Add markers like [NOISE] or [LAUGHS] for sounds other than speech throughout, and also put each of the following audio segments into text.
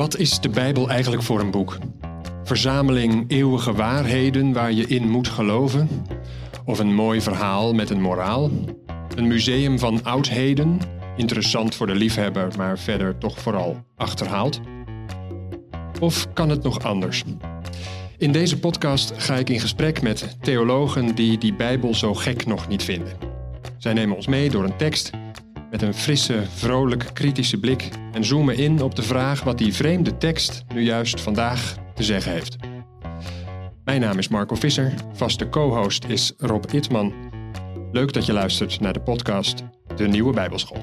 Wat is de Bijbel eigenlijk voor een boek? Verzameling eeuwige waarheden waar je in moet geloven? Of een mooi verhaal met een moraal? Een museum van oudheden, interessant voor de liefhebber, maar verder toch vooral achterhaald? Of kan het nog anders? In deze podcast ga ik in gesprek met theologen die die Bijbel zo gek nog niet vinden. Zij nemen ons mee door een tekst met een frisse, vrolijk, kritische blik en zoomen in op de vraag wat die vreemde tekst nu juist vandaag te zeggen heeft. Mijn naam is Marco Visser, vaste co-host is Rob Itman. Leuk dat je luistert naar de podcast De Nieuwe Bijbelschool.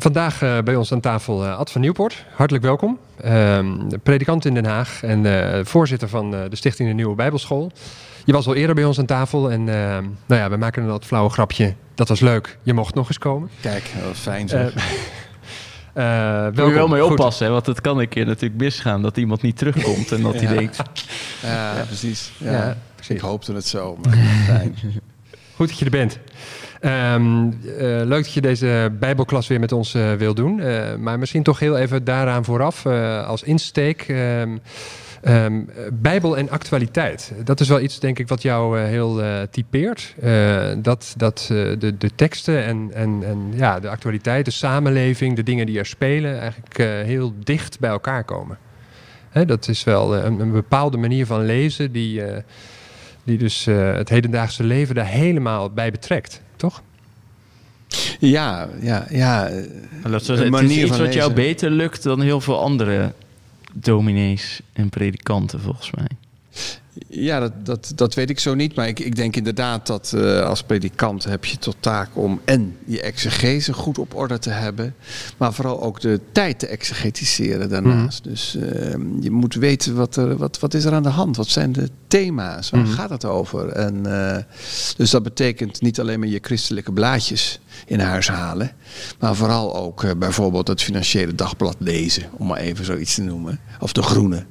Vandaag uh, bij ons aan tafel uh, Ad van Nieuwpoort. Hartelijk welkom. Uh, predikant in Den Haag en uh, voorzitter van de Stichting De Nieuwe Bijbelschool. Je was al eerder bij ons aan tafel en nou ja, we maken een wat flauwe grapje. Dat was leuk. Je mocht nog eens komen. Kijk, dat was fijn zeg. Uh, [LAUGHS] Moet je wel mee oppassen, hè? want het kan een keer natuurlijk misgaan dat iemand niet terugkomt en dat ja. hij denkt. Ja, ja precies. Ja. ja. precies. Ik hoopte het zo, maar [LAUGHS] fijn. Goed dat je er bent. Um, uh, leuk dat je deze Bijbelklas weer met ons uh, wil doen. maar misschien toch heel even daaraan vooraf als insteek. Um, Um, Bijbel en actualiteit. Dat is wel iets, denk ik, wat jou heel typeert. Dat dat de, de teksten en, en, en ja, de actualiteit, de samenleving, de dingen die er spelen, eigenlijk heel dicht bij elkaar komen. Hè, dat is wel een, een, bepaalde manier van lezen die, die dus het hedendaagse leven daar helemaal bij betrekt, toch? Ja, ja, ja. Dat is, het is iets wat jou beter lukt dan heel veel andere dominees en predikanten volgens mij. Ja, dat, dat, dat weet ik zo niet. Maar ik, ik denk inderdaad dat uh, als predikant heb je tot taak om en je exegese goed op orde te hebben. Maar vooral ook de tijd te exegetiseren daarnaast. Mm. Dus uh, je moet weten wat, er, wat, wat is er aan de hand. Wat zijn de thema's? Waar mm. gaat het over? En, uh, dus dat betekent niet alleen maar je christelijke blaadjes in huis halen. Maar vooral ook bijvoorbeeld het financiële dagblad lezen. Om maar even zoiets te noemen. Of de groene.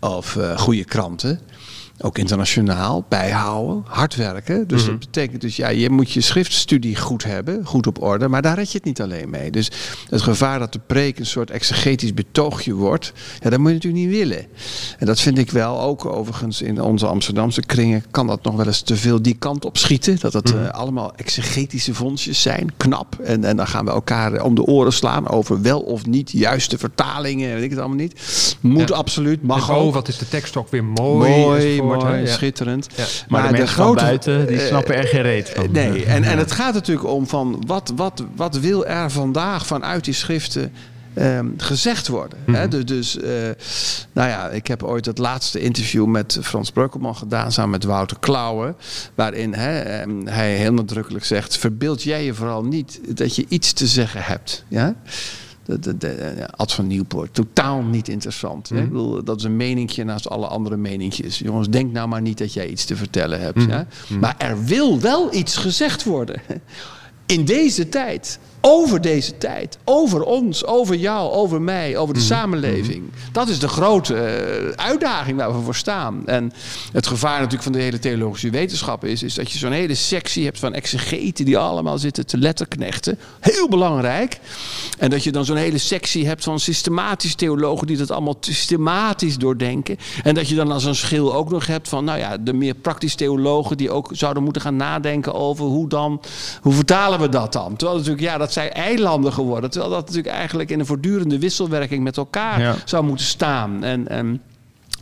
Of goede kranten ook internationaal, bijhouden, hard werken. Dus mhm. dat betekent dus, ja, je moet je schriftstudie goed hebben, goed op orde, maar daar red je het niet alleen mee. Dus het gevaar dat de preek een soort exegetisch betoogje wordt, ja, dat moet je natuurlijk niet willen. En dat vind ik wel ook overigens in onze Amsterdamse kringen, kan dat nog wel eens te veel die kant op schieten. Dat het mhm. eh, allemaal exegetische vondjes zijn, knap. En, en dan gaan we elkaar om de oren slaan over wel of niet juiste vertalingen, weet ik het allemaal niet. Moet absoluut, mag oh, ook. wat is de tekst ook weer mooi. Mooi, mooi, schitterend. Maar, de, mensen grote, buiten, die uh, snappen er geen reet van. Nee, [LAUGHS] en, en het gaat natuurlijk om van wat, wat, wat wil er vandaag vanuit die schriften Um, gezegd worden. Mm -hmm. hè? Dus, uh, nou ja, ik heb ooit het laatste interview met Frans Breukelman gedaan, samen met Wouter Klauwen, waarin hè, um, hij heel nadrukkelijk zegt: Verbeeld jij je vooral niet dat je iets te zeggen hebt. Ja? De, de, de, Ad van Nieuwpoort. Totaal niet interessant. Mm. Ik bedoel, dat is een meningje naast alle andere meningjes. Jongens, denk nou maar niet dat jij iets te vertellen hebt. Mm. Ja? Mm. Maar er wil wel iets gezegd worden. In deze tijd over deze tijd, over ons, over jou, over mij, over de mm -hmm. samenleving. Dat is de grote uh, uitdaging waar we voor staan. En het gevaar natuurlijk van de hele theologische wetenschap is, is dat je zo'n hele sectie hebt van exegeten die allemaal zitten te letterknechten. Heel belangrijk. En dat je dan zo'n hele sectie hebt van systematische theologen die dat allemaal systematisch doordenken. En dat je dan als een schil ook nog hebt van, nou ja, de meer praktisch theologen die ook zouden moeten gaan nadenken over hoe dan, hoe vertalen we dat dan? Terwijl natuurlijk, ja, dat zijn eilanden geworden. Terwijl dat natuurlijk eigenlijk in een voortdurende wisselwerking met elkaar ja. zou moeten staan. En, en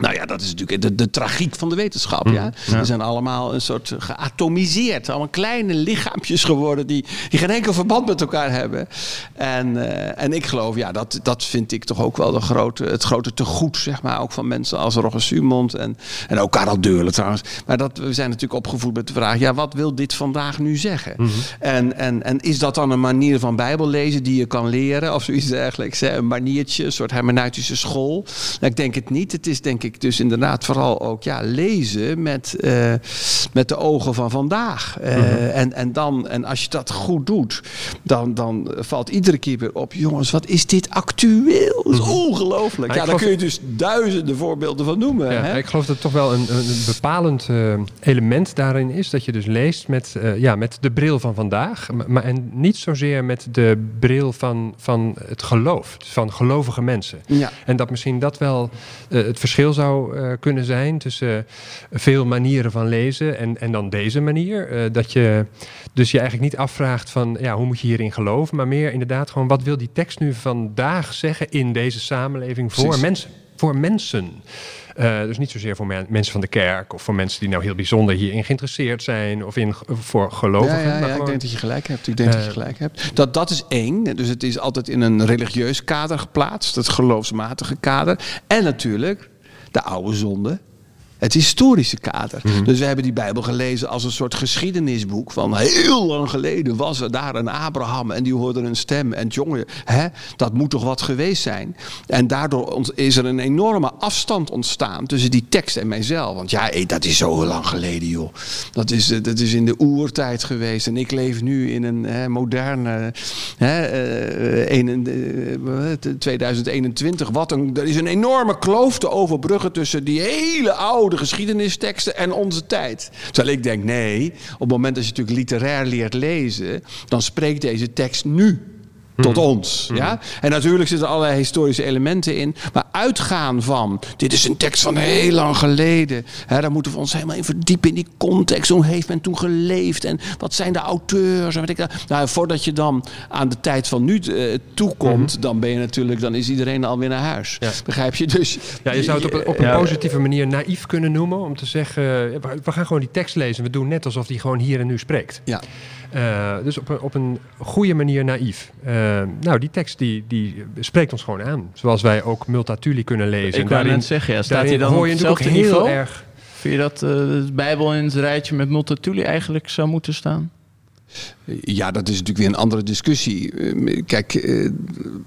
nou ja, dat is natuurlijk de, de tragiek van de wetenschap. Ja? Mm, ja. We zijn allemaal een soort geatomiseerd. Allemaal kleine lichaampjes geworden die, die geen enkel verband met elkaar hebben. En, uh, en ik geloof, ja, dat, dat vind ik toch ook wel de grote, het grote tegoed, zeg maar. Ook van mensen als Roger Sumond en, en ook Karel Deurle trouwens. Maar dat, we zijn natuurlijk opgevoed met de vraag, ja, wat wil dit vandaag nu zeggen? Mm -hmm. en, en, en is dat dan een manier van Bijbel lezen die je kan leren? Of zoiets dergelijks, hè? een maniertje, een soort hermeneutische school? Nou, ik denk het niet. Het is denk ik ik dus inderdaad vooral ook ja, lezen met, uh, met de ogen van vandaag. Uh, en, en, dan, en als je dat goed doet, dan, dan valt iedere keer weer op: jongens, wat is dit actueel? Dat is mhm. ongelooflijk. Ja, daar kun je dus duizenden voorbeelden van noemen. Ja, Ik geloof dat het toch wel een, een bepalend uh, element daarin is dat je dus leest met, ja, met de bril van vandaag, maar en niet zozeer met de bril van, van het geloof, van gelovige mensen. Ja. En dat misschien dat wel het verschil zou kunnen zijn tussen veel manieren van lezen en, en dan deze manier. dat je dus je eigenlijk niet afvraagt van ja, hoe moet je hierin geloven, maar meer inderdaad gewoon wat wil die tekst nu vandaag zeggen in deze samenleving voor mensen. Voor mensen. Uh, dus niet zozeer voor mensen van de kerk of voor mensen die nou heel bijzonder hierin geïnteresseerd zijn of in, voor gelovigen. Ja, ja, ja ik denk dat je gelijk hebt. Ik denk dat je eh, gelijk hebt. Dat, dat is één. Dus het is altijd in een religieus kader geplaatst, het geloofsmatige kader. En natuurlijk de oude zonde het historische kader. Mhm. Dus we hebben die Bijbel gelezen als een soort geschiedenisboek. Van heel lang geleden was er daar een Abraham en die hoorde een stem. En jongen, hè, dat moet toch wat geweest zijn. En daardoor is er een enorme afstand ontstaan tussen die tekst en mijzelf. Want ja, dat is zo lang geleden, joh. Dat is, eh, dat is in de oertijd geweest. En ik leef nu in een hè, moderne hè, uh, 2021. Wat een, er is een enorme kloof te overbruggen tussen die hele oude de geschiedenisteksten en onze tijd. Terwijl ik denk, nee, op het moment dat je natuurlijk literair leert lezen, dan spreekt deze tekst nu tot mhm. ons. Mhm. Ja? En natuurlijk zitten allerlei historische elementen in. Maar uitgaan van, dit is een tekst van heel lang geleden. Hè, daar moeten we ons helemaal in verdiepen in die context. Hoe heeft men toen geleefd? En wat zijn de auteurs? En weet ik, nou, voordat je dan aan de tijd van nu uh, toekomt, mhm. dan ben je natuurlijk, dan is iedereen alweer naar huis. Begrijp je? Dus, ja, je zou het op, op een positieve manier naïef kunnen noemen. Om te zeggen, we gaan gewoon die tekst lezen. We doen net alsof die gewoon hier en nu spreekt. Ja. Uh, dus op een, op een goede manier naïef. Uh, nou, die tekst die, die spreekt ons gewoon aan. Zoals wij ook Multatuli kunnen lezen. Ik wou net zeggen, ja, staat hij dan hoor je natuurlijk heel niveau? erg... Vind je dat uh, de Bijbel in het rijtje met Multatuli eigenlijk zou moeten staan? Ja, dat is natuurlijk weer een andere discussie. Eh, kijk, uh,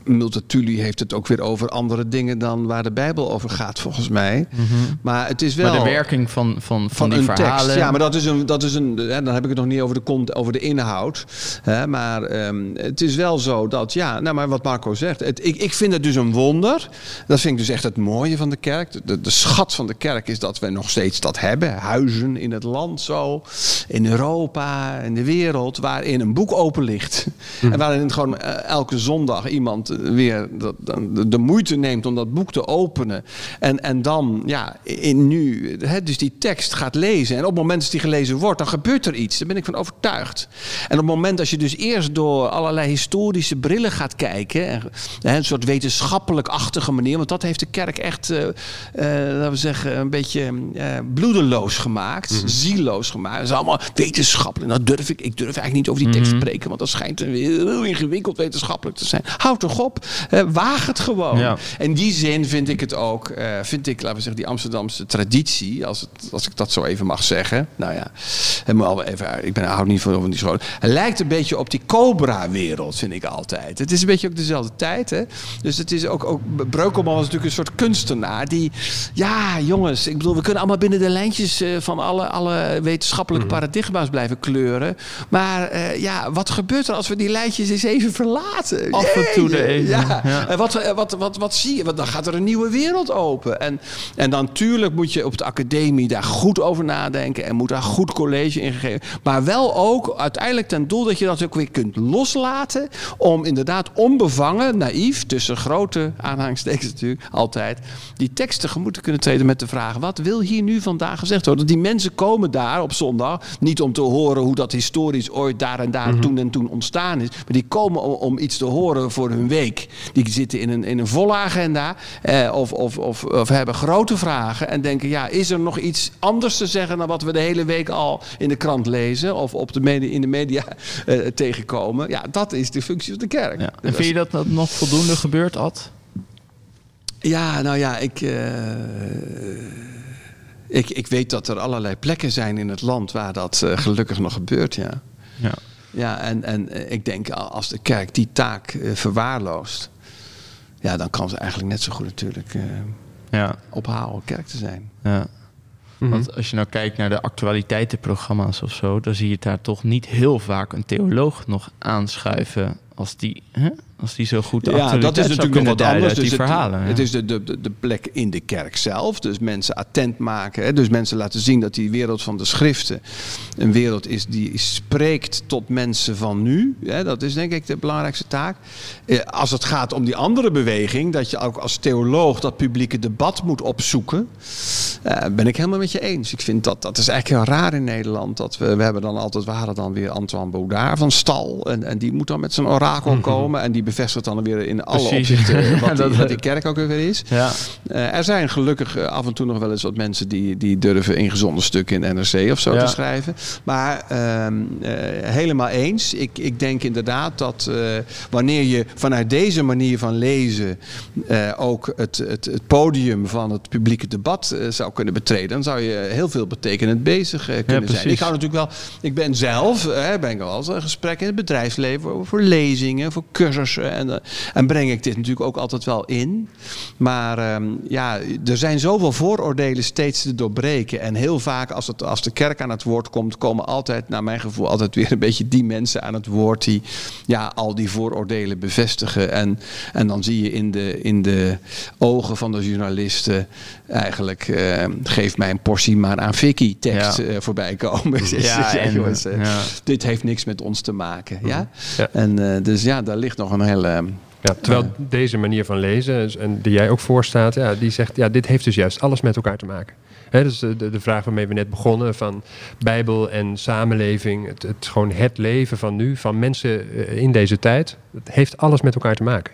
Multatuli heeft het ook weer over andere dingen dan waar de Bijbel over gaat, volgens mij. Mhm. Maar het is wel. Maar de werking van, van, van, die verhalen. Tekst, ja, maar dat is een. Dat is een hè, dan heb ik het nog niet over de, over de inhoud. Hè, maar um, het is wel zo dat, ja, nou, maar wat Marco zegt. Het, ik, ik vind het dus een wonder. Dat vind ik dus echt het mooie van de kerk. De, de schat van de kerk is dat we nog steeds dat hebben. Huizen in het land zo, in Europa, in de wereld, waarin een boek open ligt. Hm. En waarin gewoon eh, elke zondag iemand eh, weer de, de, moeite neemt om dat boek te openen. En, en dan, ja, in nu, hè, dus die tekst gaat lezen. En op het moment dat die gelezen wordt, dan gebeurt er iets. Daar ben ik van overtuigd. En op het moment dat je dus eerst door allerlei historische brillen gaat kijken. En, een soort wetenschappelijk-achtige manier. Want dat heeft de kerk echt, uh, laten we zeggen, een beetje bloedeloos gemaakt. Mm Zieloos gemaakt. Dat is allemaal wetenschappelijk. Dat durf ik. Ik durf eigenlijk niet over die tekst mhm. spreken. Want dat schijnt heel ingewikkeld wetenschappelijk te zijn. Houd toch op. waag het gewoon. Ja. In die zin vind ik het ook, uh, vind ik, laten we zeggen, die Amsterdamse traditie, als, het, als ik dat zo even mag zeggen. Nou ja, helemaal even, ik ben, hou niet van die scholen. Het lijkt een beetje op die Cobra-wereld, vind ik altijd. Het is een beetje ook dezelfde tijd. Hè? Dus het is ook, ook Breukelman was natuurlijk een soort kunstenaar die, ja jongens, ik bedoel, we kunnen allemaal binnen de lijntjes uh, van alle, alle wetenschappelijke mhm. paradigma's blijven kleuren. Maar uh, ja, wat gebeurt er als we die lijntjes eens even verlaten? Af en toe de even. Ja. ja. En wat, wat, wat, wat zie je? Want dan gaat er een nieuwe wereld open. En, en dan natuurlijk moet je op de academie daar goed over nadenken. En moet daar goed college in geven. Maar wel ook uiteindelijk ten doel dat je dat ook weer kunt loslaten. Om inderdaad onbevangen, naïef, tussen grote aanhangstekens natuurlijk, altijd, die tekst tegemoet te kunnen treden met de vraag: wat wil hier nu vandaag gezegd worden? Die mensen komen daar op zondag niet om te horen hoe dat historisch ooit daar en daar mhm. toen en toen ontstaan is. Maar die komen om, om, iets te horen voor hun week. Die zitten in een, in een volle agenda eh, of, of, of, of hebben grote vragen en denken: ja, is er nog iets anders te zeggen dan wat we de hele week al in de krant lezen of op de media, in de media eh, tegenkomen? Ja, dat is de functie van de kerk. Ja. En vind je dat dat nog voldoende gebeurt, Ad? Ja, nou ja, ik. Uh, ik, ik weet dat er allerlei plekken zijn in het land waar dat uh, gelukkig nog gebeurt, ja. Ja, ja en, en eh, ik denk als de kerk die taak uh, verwaarloost, ja, dan kan ze eigenlijk net zo goed natuurlijk ja. op Haal kerk te zijn. Ja. Mhm. Want als je nou kijkt naar de actualiteitenprogramma's of zo, dan zie je daar toch niet heel vaak een theoloog nog aanschuiven als die, hè? Als die zo goed de ja, dat is natuurlijk nog wat anders. Dus die het, verhalen. Het is de, de, de plek in de kerk zelf. Dus mensen attent maken. Hè? Dus mensen laten zien dat die wereld van de schriften een wereld is die spreekt tot mensen van nu. Hè? Dat is denk ik de belangrijkste taak. Eh, als het gaat om die andere beweging, dat je ook als theoloog dat publieke debat moet opzoeken, eh, ben ik helemaal met je eens. Ik vind dat dat is eigenlijk heel raar in Nederland. Dat we, we hebben dan altijd, we hadden dan weer Antoine Baudard van Stal. En, en die moet dan met zijn orakel mhm. komen. En die bevestigt dan weer in alle opzichten [LAUGHS] wat, die, wat die kerk ook weer is. Ja. Uh, er zijn gelukkig uh, af en toe nog wel eens wat mensen die, die durven ingezonde stukken in NRC of zo te schrijven. Maar uh, helemaal eens. Ik, ik denk inderdaad dat wanneer je vanuit deze manier van lezen ook het, het, het podium van het publieke debat zou kunnen betreden, dan zou je heel veel betekenend bezig kunnen zijn. Ik hou natuurlijk wel, ik ben zelf, ben ik eens een gesprek in het bedrijfsleven voor lezingen, voor cursussen. En, uh, en breng ik dit natuurlijk ook altijd wel in. Maar ehm, ja, er zijn zoveel vooroordelen steeds te doorbreken. En heel vaak als, het, als de kerk aan het woord komt, komen altijd, naar mijn gevoel, altijd weer een beetje die mensen aan het woord die ja, al die vooroordelen bevestigen. En, en dan zie je in de, in de ogen van de journalisten eigenlijk uh, geef mij een portie maar aan Vicky tekst ja. uh, voorbij komen. [LAUGHS] Ja, en, jongens, ja. Dit heeft niks met ons te maken. Ja? ja. En dus ja, daar ligt nog een hele... Ja, terwijl deze manier van lezen, en die jij ook voorstaat, ja, die zegt, ja, dit heeft dus juist alles met elkaar te maken. He, dus de, de vraag waarmee we net begonnen van Bijbel en samenleving, het, het gewoon het leven van nu, van mensen in deze tijd, het heeft alles met elkaar te maken.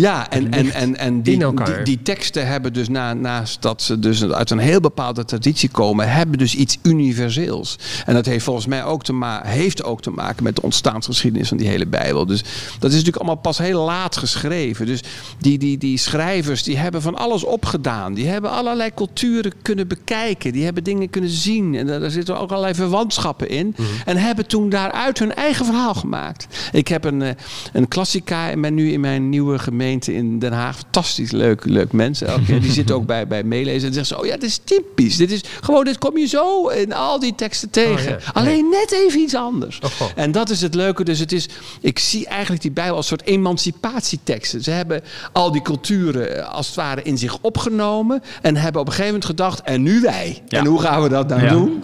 Ja, en, en, en, en die, die, die, teksten hebben dus na, naast dat ze dus uit een heel bepaalde traditie komen, hebben dus iets universeels. En dat heeft volgens mij ook te, ma heeft ook te maken met de ontstaansgeschiedenis van die hele Bijbel. Dus dat is natuurlijk allemaal pas heel laat geschreven. Dus die, die, die schrijvers die hebben van alles opgedaan. Die hebben allerlei culturen kunnen bekijken. Die hebben dingen kunnen zien. En daar zitten ook allerlei verwantschappen in. Mhm. En hebben toen daaruit hun eigen verhaal gemaakt. Ik heb een, eh, een klassica en ben nu in mijn nieuwe gemeente in Den Haag. Fantastisch leuk, leuk mensen. Die zitten ook bij, bij meelezen en zeggen ze, oh ja, dit is typisch. Dit is gewoon, dit kom je zo in al die teksten tegen. Oh Alleen net even iets anders. Oh, en dat is het leuke. Dus het is, ik zie eigenlijk die Bijbel als een soort emancipatieteksten. Ze hebben al die culturen eh, als het ware in zich opgenomen. En hebben op een gegeven moment gedacht, en nu wij. En hoe gaan we dat nou doen?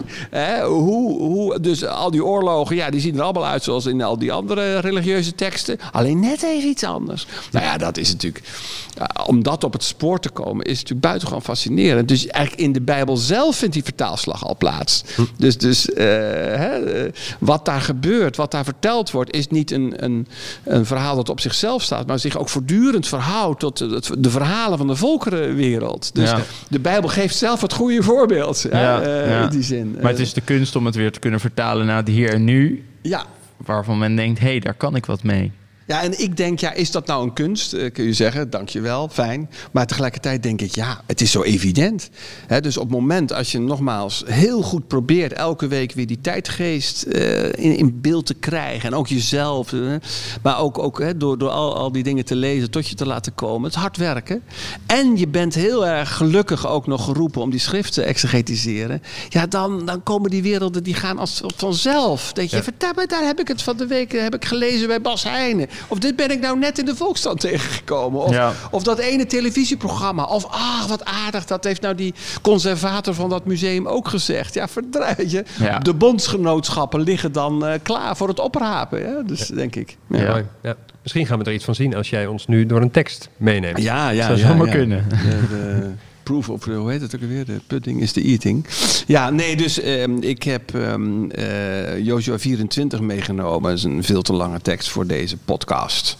hoe, hoe, dus al die oorlogen, ja, die zien er allemaal uit zoals in al die andere religieuze teksten. Alleen net even iets anders. Nou ja, dat is natuurlijk, om dat op het spoor te komen, is natuurlijk buitengewoon fascinerend. Dus eigenlijk in de Bijbel zelf vindt die vertaalslag al plaats. Hm. Dus, dus uh, hè, wat daar gebeurt, wat daar verteld wordt, is niet een, een, een verhaal dat op zichzelf staat, maar zich ook voortdurend verhoudt tot de verhalen van de volkerenwereld. Dus de Bijbel geeft zelf het goede voorbeeld ja, uh, in die zin. Maar het is de kunst om het weer te kunnen vertalen naar het hier en nu. Ja. Waarvan men denkt, hé, hey, daar kan ik wat mee. Ja, en ik denk, ja, is dat nou een kunst? Uh, kun je zeggen, dankjewel, fijn. Maar tegelijkertijd denk ik, ja, het is zo evident. dus op het moment als je nogmaals heel goed probeert elke week weer die tijdgeest uh, in, in, beeld te krijgen. En ook jezelf. Uh, maar ook, ook door, door al, al die dingen te lezen tot je te laten komen. Het hard werken. En je bent heel erg gelukkig ook nog geroepen om die schrift te exegetiseren. Ja, dan, dan komen die werelden, die gaan als vanzelf. Denk je, ja. vertel me, daar heb ik het van de week heb ik gelezen bij Bas Heijnen. Of dit ben ik nou net in de Volksstand tegengekomen. Of, of dat ene televisieprogramma. Of ach, wat aardig. Dat heeft nou die conservator van dat museum ook gezegd. Ja, verdraai je. De bondsgenootschappen liggen dan uh, klaar voor het oprapen. Ja? Dus denk ik. Ja. ja. Misschien gaan we er iets van zien als jij ons nu door een tekst meeneemt. Ja, ja. Zou zomaar kunnen. de, [LAUGHS] proof of, hoe heet het ook alweer? De pudding is de eating. Ja, nee, dus um, ik heb um, uh, Joshua 24 meegenomen. Dat is een veel te lange tekst voor deze podcast.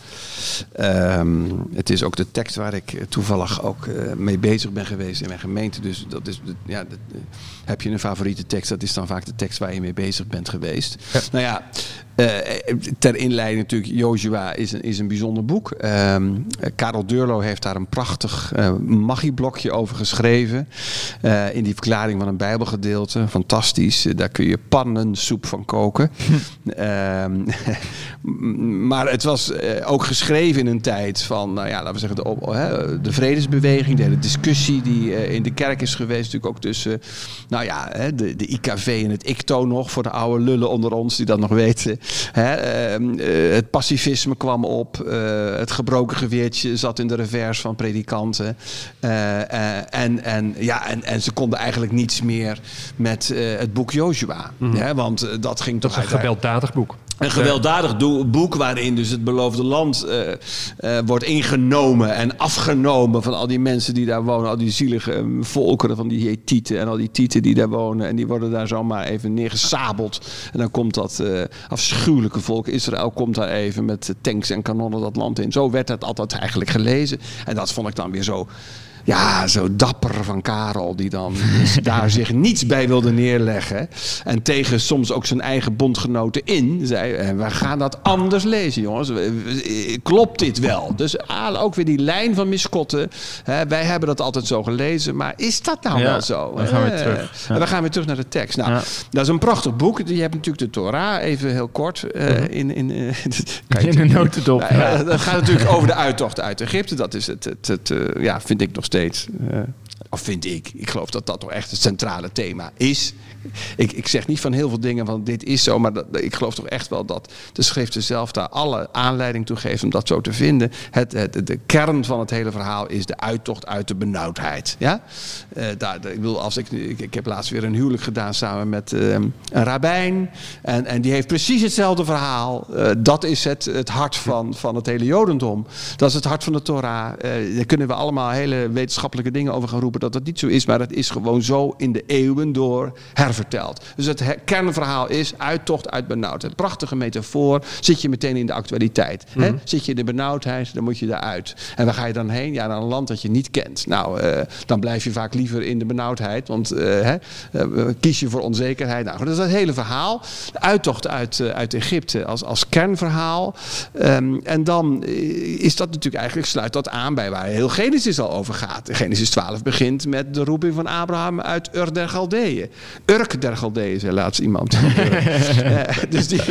Um, het is ook de tekst waar ik toevallig ook uh, mee bezig ben geweest in mijn gemeente. Dus dat is, ja, dat, uh, heb je een favoriete tekst? Dat is dan vaak de tekst waar je mee bezig bent geweest. Ja. Nou ja, ter inleiding natuurlijk, Joshua is een, is een bijzonder boek. Ehm, Karel Durlo heeft daar een prachtig magieblokje over geschreven. in die verklaring van een bijbelgedeelte. Fantastisch. daar kun je pannensoep van koken. Ehm, [LAUGHS] maar het was ook geschreven in een tijd van, nou ja, laten we zeggen, de, de vredesbeweging, de hele discussie die in de kerk is geweest. Natuurlijk ook tussen, nou ja, de, de IKV en het ICTO nog, voor de oude lullen onder ons die dat nog weten. Hè, ehm, eh, het pacifisme kwam op, uh, het gebroken geweertje zat in de revers van predikanten. En, en, ja, en, en ze konden eigenlijk niets meer met het boek Joshua. Mm hè, want dat ging toch... Dat is een gewelddadig boek. Een gewelddadig boek waarin dus het beloofde land uh, uh, wordt ingenomen en afgenomen van al die mensen die daar wonen. Al die zielige um, volkeren van die Hethieten en al die Tieten die daar wonen. En die worden daar zomaar even neergesabeld. En dan komt dat uh, afschuwelijke volk Israël komt daar even met tanks en kanonnen dat land in. Zo werd het altijd eigenlijk gelezen. En dat vond ik dan weer zo ja, zo dapper van Karel, die dan [LAUGHS] daar zich niets bij wilde neerleggen. En tegen soms ook zijn eigen bondgenoten in zei: eh, We gaan dat anders lezen, jongens. Klopt dit wel? Dus ah, ook weer die lijn van Miskotten. wij hebben dat altijd zo gelezen, maar is dat nou wel zo? We gaan weer terug. Ja. We gaan weer terug naar de tekst. Nou, dat is een prachtig boek. Je hebt natuurlijk de Torah, even heel kort. Uh, in, in, uh, [LAUGHS] in de notendop. [LAUGHS] Nou, dat gaat natuurlijk over de uittocht uit Egypte. Dat is het, het, het, het ja, vind ik nog steeds steeds. Of vind ik. Ik geloof dat dat toch echt het centrale thema is. Ik, ik zeg niet van heel veel dingen, want dit is zo. Maar ik geloof toch echt wel dat de schriften zelf daar alle aanleiding toe geeft om dat zo te vinden. Het, het, de kern van het hele verhaal is de uittocht uit de benauwdheid. Ja? Uh, daar, ik, bedoel, als ik, ik, ik, heb laatst weer een huwelijk gedaan samen met uh, een rabbijn. En, en die heeft precies hetzelfde verhaal. Uh, dat is het, het hart van, van het hele Jodendom. Dat is het hart van de Torah. daar kunnen we allemaal hele wetenschappelijke dingen over gaan roepen dat dat niet zo is. Maar het is gewoon zo in de eeuwen door herverteld. Dus het kernverhaal is uittocht uit benauwdheid. Prachtige metafoor. Zit je meteen in de actualiteit. hè? Mhm. Zit je in de benauwdheid, dan moet je daaruit. En waar ga je dan heen? Ja, naar een land dat je niet kent. Nou, uh, dan blijf je vaak liever in de benauwdheid. Want uh, hè, uh, kies je voor onzekerheid. Nou, dat is het hele verhaal. De uittocht uit, uit Egypte als, als kernverhaal. Um, en dan is dat natuurlijk eigenlijk, sluit dat aan bij waar heel Genesis al over gaat. Genesis 12 begint met de roeping van Abraham uit Ur der Galdeeën. Urk der Galdeeën, zei laatst iemand. uh, [LAUGHS] dus die,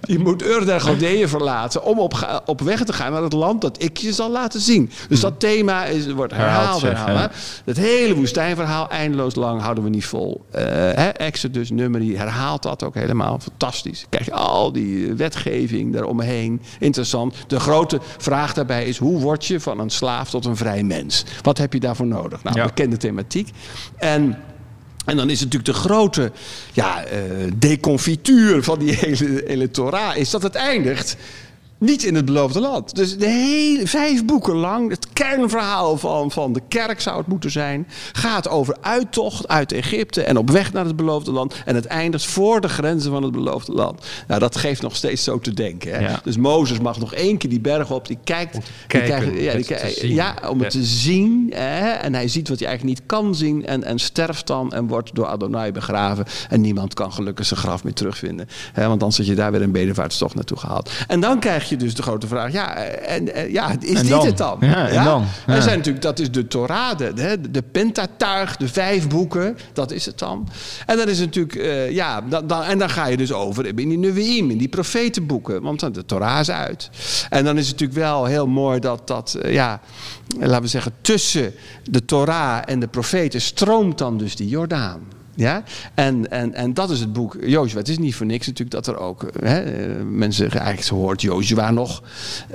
die moet Ur der Galdeeën verlaten om op, op weg te gaan naar het land dat ik je zal laten zien. Dus dat thema is, wordt herhaald. herhaald Het hele woestijnverhaal, eindeloos lang, houden we niet vol. Uh, Exodus, Numeri, herhaalt dat ook helemaal. Fantastisch. Kijk, al die wetgeving daaromheen. Interessant. De grote vraag daarbij is, hoe word je van een slaaf tot een vrij mens? Wat heb je daarvoor nodig? Nou, ja bekende thematiek. En en dan is natuurlijk de grote ja, uh, deconfituur van die [LAUGHS] hele, hele is dat het eindigt niet in het beloofde land. Dus de hele, vijf boeken lang, het kernverhaal van, van de kerk zou het moeten zijn, gaat over uittocht uit Egypte en op weg naar het beloofde land. En het eindigt voor de grenzen van het beloofde land. Nou, dat geeft nog steeds zo te denken. Hè? Dus Mozes mag nog één keer die berg op, die kijkt. Kijken, die kijkt, ja, ja, om het te zien. Hè? En hij ziet wat hij eigenlijk niet kan zien en, en sterft dan en wordt door Adonai begraven. En niemand kan gelukkig zijn graf meer terugvinden. Hè? Want dan zit je daar weer een bedevaartstocht naartoe gehaald. En dan krijg je dus de grote vraag, ja, en, en ja is en dit dan? het dan? Ja, en dan? Ja. Er zijn natuurlijk, dat is de Torah, de, de, Pentatuig, de vijf boeken, dat is het dan. En dan is het natuurlijk, uh, ja, dan, dan, en dan ga je dus over in die Nevi'im, in die profetenboeken, want de Torah is uit. En dan is het natuurlijk wel heel mooi dat dat, uh, ja, laten we zeggen, tussen de Torah en de profeten stroomt dan dus die Jordaan. Ja? En, en, en dat is het boek Joshua. Het is niet voor niks natuurlijk dat er ook hè, mensen zeggen, eigenlijk hoort Joshua nog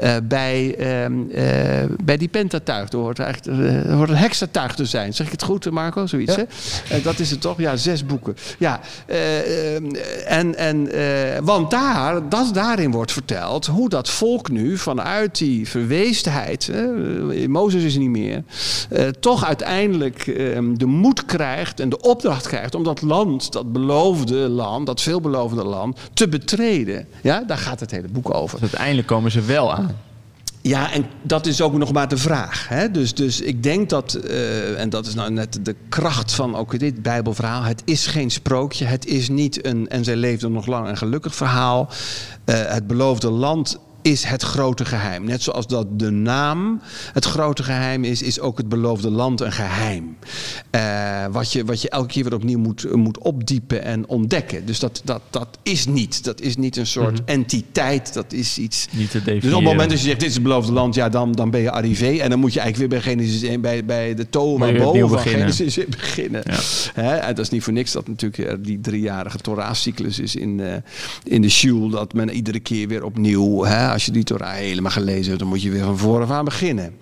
uh, bij, uh, bij die pentatuig. Er hoort eigenlijk er hoort een hexatuig te zijn. Zeg ik het goed, Marco? Zoiets, ja. hè? dat is het toch? Ja, zes boeken. Ja, en, en, want daar, dat daarin wordt verteld hoe dat volk nu vanuit die verweesdheid, Mozes is niet meer, toch uiteindelijk de moed krijgt en de opdracht krijgt om dat land, dat beloofde land, dat veelbelovende land, te betreden. Ja, daar gaat het hele boek over. Dus uiteindelijk komen ze wel aan. Ja, en dat is ook nog maar de vraag. Hè? Dus, dus ik denk dat, uh, en dat is nou net de kracht van ook dit Bijbelverhaal. Het is geen sprookje. Het is niet een en zij leefde nog lang een gelukkig verhaal. Uh, het beloofde land is het grote geheim. Net zoals dat de naam het grote geheim is, is ook het beloofde land een geheim. Uh, wat, je, wat je elke keer weer opnieuw moet, moet opdiepen en ontdekken. Dus dat, dat, dat is niet. Dat is niet een soort mm -hmm. entiteit. Dat is iets. Niet te definiëren. Dus op het moment dat je zegt: dit is het beloofde land, ja, dan, dan ben je arrivé. En dan moet je eigenlijk weer bij Genesis 1, bij, bij de Toa boven van Genesis beginnen. Ja. Hè? En dat is niet voor niks dat natuurlijk die driejarige Torah-cyclus is in, uh, in de Shul. Dat men iedere keer weer opnieuw. Hè, als je die Torah helemaal gelezen hebt, dan moet je weer van voren aan beginnen.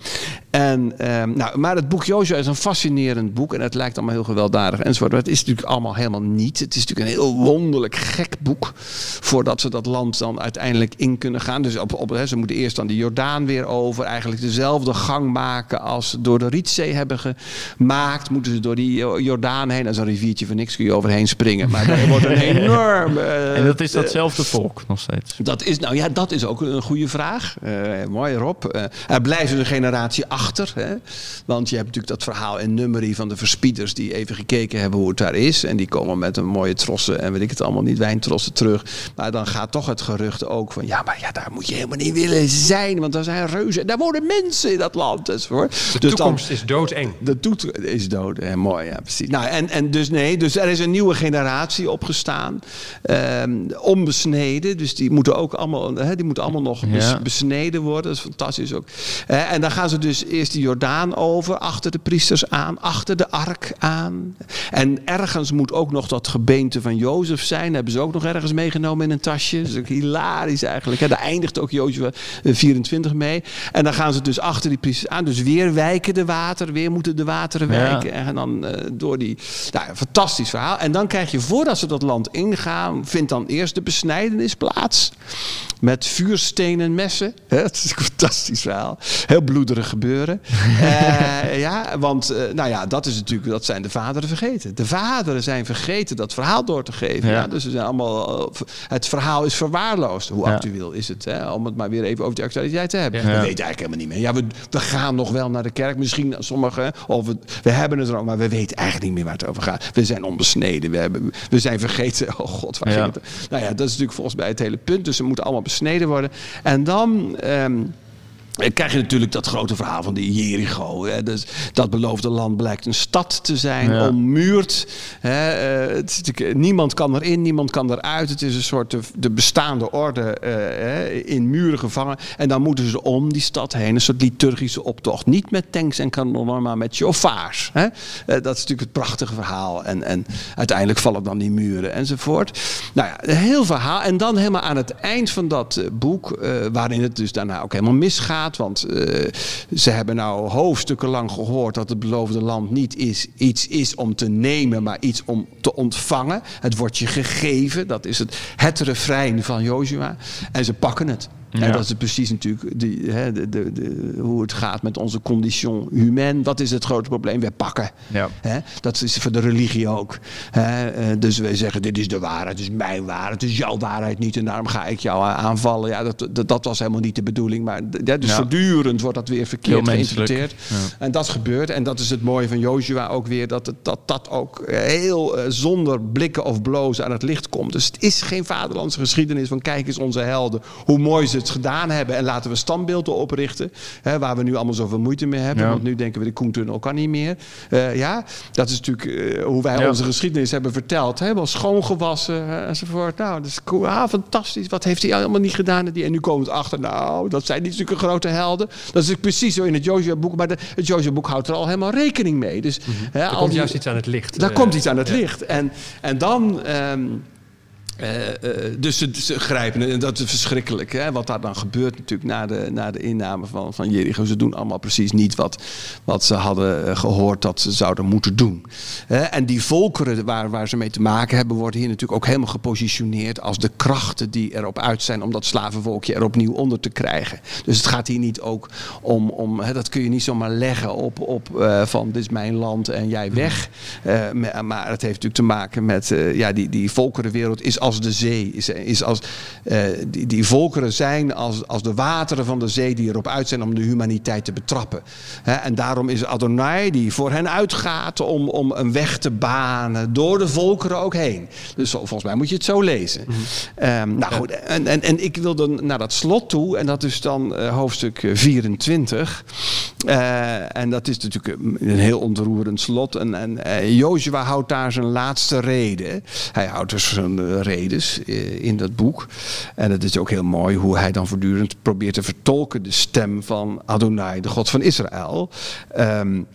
En, um, nou, maar het boek Jozua is een fascinerend boek en het lijkt allemaal heel gewelddadig enzovoort. Maar het is natuurlijk allemaal helemaal niet. Het is natuurlijk een heel wonderlijk gek boek voordat ze dat land dan uiteindelijk in kunnen gaan. Dus op, op, hè, ze moeten eerst dan de Jordaan weer over. Eigenlijk dezelfde gang maken als ze door de Rietzee hebben gemaakt. Moeten ze door die Jordaan heen. Dat is een riviertje van niks, kun je overheen springen. Maar dat wordt een [LAUGHS] enorme... Uh, en dat is datzelfde volk nog steeds? Dat is, nou ja, dat is ook een goede vraag. Uh, mooi Rob. Uh, er blijft een generatie achter. Hè? Want je hebt natuurlijk dat verhaal in nummerie van de verspieders die even gekeken hebben hoe het daar is. En die komen met een mooie trossen en weet ik het allemaal niet, wijntrossen terug. Maar dan gaat toch het gerucht ook van ja, maar ja, daar moet je helemaal niet willen zijn. Want daar zijn reuzen. Daar wonen mensen in dat land. Enzovoort. De dus toekomst dan, is doodeng. De toekomst is dood. En mooi, ja, precies. Nou, en, en dus nee, dus er is een nieuwe generatie opgestaan. Um, onbesneden. Dus die moeten ook allemaal, hè, die moeten allemaal nog ja. besneden worden. Dat is fantastisch ook. Uh, en dan gaan ze dus eerst de Jordaan over, achter de priesters aan, achter de ark aan. En ergens moet ook nog dat gebeente van Jozef zijn. hebben ze ook nog ergens meegenomen in een tasje. Dat is ook hilarisch eigenlijk. Hè. Daar eindigt ook Jozef 24 mee. En dan gaan ze dus achter die priesters aan. Dus weer wijken de water, weer moeten de wateren wijken. Ja. En dan uh, door die... Nou, fantastisch verhaal. En dan krijg je, voordat ze dat land ingaan, vindt dan eerst de besnijdenis plaats. Met vuurstenen messen. Het [LAUGHS] is een fantastisch verhaal. Heel bloederig gebeuren. Uh, [LAUGHS] ja, want uh, nou ja, dat is natuurlijk, dat zijn de vaderen vergeten. De vaderen zijn vergeten dat verhaal door te geven. Ja. Ja, dus ze zijn allemaal, het verhaal is verwaarloosd. Hoe actueel is het? Hè? Om het maar weer even over de actualiteit te hebben. We weten eigenlijk helemaal niet meer. Ja, we, we gaan nog wel naar de kerk. Misschien sommigen, of we, we hebben het er ook, maar we weten eigenlijk niet meer waar het over gaat. We zijn onbesneden. We, hebben, we zijn vergeten. Oh god, waar ging het? Nou ja, dat is natuurlijk volgens mij het hele punt. Dus ze moeten allemaal besneden worden. En dan... Um, krijg je natuurlijk dat grote verhaal van die Jericho. Hè. Dus dat beloofde land blijkt een stad te zijn, ja. ommuurd. Hè. Uh, het is niemand kan erin, niemand kan eruit. Het is een soort de, de bestaande orde uh, in muren gevangen. En dan moeten ze om die stad heen, een soort liturgische optocht. Niet met tanks en kanonnen, maar met chauffeurs. Hè. Uh, dat is natuurlijk het prachtige verhaal. En, en uiteindelijk vallen dan die muren enzovoort. Nou ja, een heel verhaal. En dan helemaal aan het eind van dat boek, waarin het dus daarna ook helemaal misgaat. Want uh, ze hebben nou hoofdstukken lang gehoord dat het beloofde land niet is, iets is om te nemen, maar iets om te ontvangen. Het wordt je gegeven. Dat is het, het refrein van Joshua. En ze pakken het. Ja. En dat is precies natuurlijk die, hè, de, de, de, hoe het gaat met onze condition humain. Wat is het grote probleem? We pakken. Ja. Hè? Dat is voor de religie ook. Hè? Dus wij zeggen, dit is de waarheid, het is mijn waarheid, het is jouw waarheid niet. En daarom ga ik jou aanvallen. Ja, dat, dat, dat was helemaal niet de bedoeling. Maar ja, dus ja. voortdurend wordt dat weer verkeerd geïnterpreteerd. En dat gebeurt. En dat is het mooie van Joshua ook weer. Dat het, dat, dat ook heel uh, zonder blikken of blozen aan het licht komt. Dus het is geen vaderlandse geschiedenis van kijk eens onze helden. Hoe mooi ze het gedaan hebben. En laten we standbeelden oprichten. Hè, waar we nu allemaal zoveel moeite mee hebben. Ja. Want nu denken we de Koentunnel kan niet meer. Uh, ja, dat is natuurlijk uh, hoe wij ja. onze geschiedenis hebben verteld. Helemaal schoongewassen enzovoort. Nou, dat is cool. Ah, fantastisch. Wat heeft hij allemaal niet gedaan? En nu komen we achter. Nou, dat zijn niet zulke grote helden. Dat is precies zo in het Joshua-boek. Maar de, het Joshua-boek houdt er al helemaal rekening mee. Dus, mm -hmm. hè, er komt die, juist iets aan het licht. Daar komt iets aan het licht. En, en dan... Um, uh, uh, dus ze, grijpen en dat is verschrikkelijk. Hè? Wat daar dan gebeurt natuurlijk na de, na de inname van, van Jericho. Ze doen allemaal precies niet wat, wat ze hadden uh, gehoord dat ze zouden moeten doen. en die volkeren waar, waar ze mee te maken hebben, worden hier natuurlijk ook helemaal gepositioneerd als de krachten die erop uit zijn om dat slavenvolkje er opnieuw onder te krijgen. Dus het gaat hier niet ook om, om hè, dat kun je niet zomaar leggen op, op van dit is mijn land en jij weg. maar het heeft natuurlijk te maken met, ja, die, die volkerenwereld is als de zee. Is, is als, uh, die, die volkeren zijn als, als de wateren van de zee die erop uit zijn om de humaniteit te betrappen. en daarom is Adonai die voor hen uitgaat om, om een weg te banen door de volkeren ook heen. Dus volgens mij moet je het zo lezen. Mm nou goed, en, en, en ik wilde naar dat slot toe en dat is dan uh, hoofdstuk 24. Uh, en dat is natuurlijk een heel ontroerend slot. En, en Joshua houdt daar zijn laatste reden. Hij houdt dus zijn redes in dat boek. En het is ook heel mooi hoe hij dan voortdurend probeert te vertolken de stem van Adonai, de God van Israël. Um,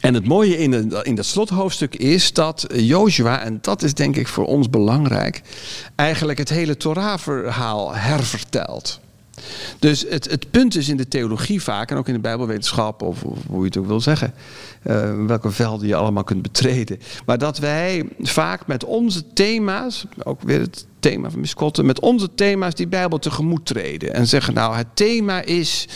en het mooie in, in dat slothoofdstuk is dat Joshua, en dat is denk ik voor ons belangrijk, eigenlijk het hele Torah-verhaal hervertelt. Dus het, het punt is in de theologie vaak, en ook in de Bijbelwetenschap, of, hoe je het ook wil zeggen, uh, welke velden je allemaal kunt betreden. Maar dat wij vaak met onze thema's, ook weer het thema van Miskotten, met onze thema's die Bijbel tegemoet treden. En zeggen, nou, het thema is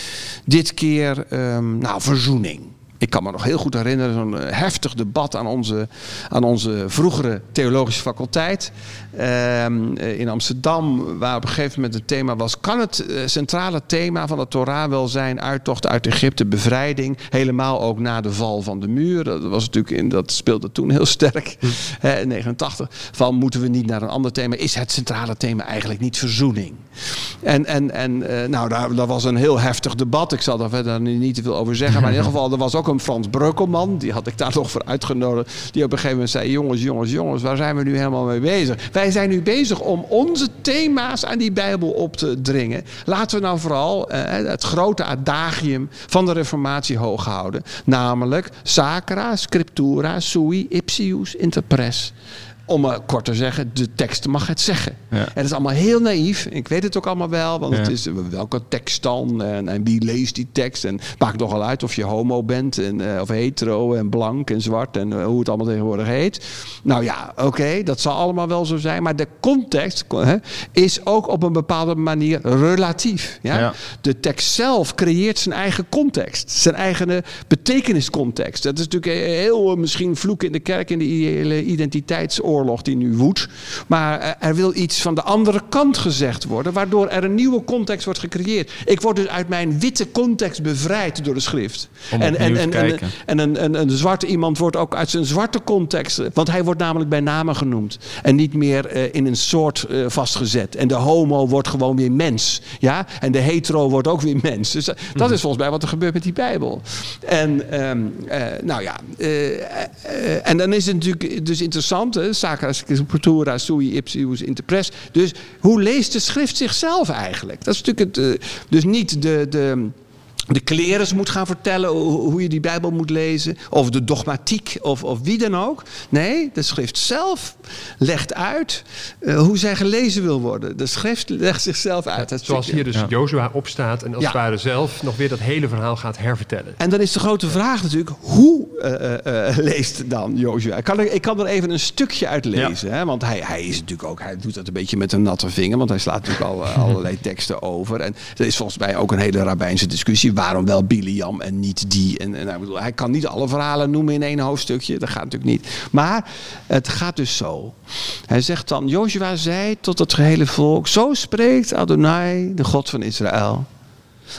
dit keer, um, nou, verzoening. Ik kan me nog heel goed herinneren, zo'n eh, heftig debat aan onze, aan onze vroegere theologische faculteit ehm, eh, in Amsterdam, waar op een gegeven moment het thema was: kan het eh, centrale thema van de Torah wel zijn uittocht uit Egypte, bevrijding, helemaal ook na de val van de muur? Dat was natuurlijk in, dat speelde toen heel sterk, hm. [LAUGHS] in 89. Van moeten we niet naar een ander thema? Is het centrale thema eigenlijk niet verzoening? En, en, en nou, daar, daar was een heel heftig debat. Ik zal daar verder niet te veel over zeggen, maar in ieder [LAUGHS] geval er was ook een Frans Breukelman, die had ik daar [LAUGHS] nog voor uitgenodigd, die op een gegeven moment zei: Jongens, jongens, jongens, waar zijn we nu helemaal mee bezig? Wij zijn nu bezig om onze thema's aan die Bijbel op te dringen. Laten we nou vooral eh, het grote adagium van de Reformatie hoog houden, namelijk Sacra, Scriptura, Sui, Ipsius, Interpres om maar kort te zeggen, de tekst mag het zeggen. En dat is allemaal heel naïef. Ik weet het ook allemaal wel, want het is welke tekst dan en, en, wie leest die tekst. En maakt nogal uit of je homo bent en, uh, of hetero en blank en zwart en uh, hoe het allemaal tegenwoordig heet. Nou ja, oké, dat zal allemaal wel zo zijn. Maar de context hè, is ook op een bepaalde manier relatief. Ja? De tekst zelf creëert zijn eigen context, zijn eigen betekeniscontext. Dat is natuurlijk heel misschien vloek in de kerk in de identiteitsoorlog oorlog die nu woedt. Maar eh, er wil iets van de andere kant gezegd worden, waardoor er een nieuwe context wordt gecreëerd. Ik word dus uit mijn witte context bevrijd door de schrift. en, en, en, en, en een, een, een, zwarte iemand wordt ook uit zijn zwarte context, want hij wordt namelijk bij namen genoemd en niet meer uh, in een soort uh, vastgezet. En de homo wordt gewoon weer mens. Ja? En de hetero wordt ook weer mens. Dus dat mhm. is volgens mij wat er gebeurt met die Bijbel. En um, nou ja, en dan is het natuurlijk dus interessant. Hè? Sacra Scriptura sui ipsius interpres. Dus hoe leest de schrift zichzelf eigenlijk? Dat is natuurlijk het, uh, dus niet de, de, de klerens moet gaan vertellen hoe je die Bijbel moet lezen. Of de dogmatiek of, of wie dan ook. Nee, de schrift zelf legt uit uh, hoe zij gelezen wil worden. De schrift legt zichzelf uit. Ja, zoals hier dus ja. Jozua opstaat en als het ware zelf nog weer dat hele verhaal gaat hervertellen. En dan is de grote vraag natuurlijk, hoe uh, uh, leest dan Jozua? Ik kan, er, ik kan er even een stukje uit lezen. Hè? Want hij, hij is natuurlijk ook, hij doet dat een beetje met een natte vinger. Want hij slaat natuurlijk al [LAUGHS] allerlei teksten over. En er is volgens mij ook een hele rabbijnse discussie waarom wel Biliam en niet die. En, en nou, bedoel, hij kan niet alle verhalen noemen in één hoofdstukje. Dat gaat natuurlijk niet. Maar het gaat dus zo. Hij zegt dan, Joshua zei tot het gehele volk, zo spreekt Adonai, de God van Israël.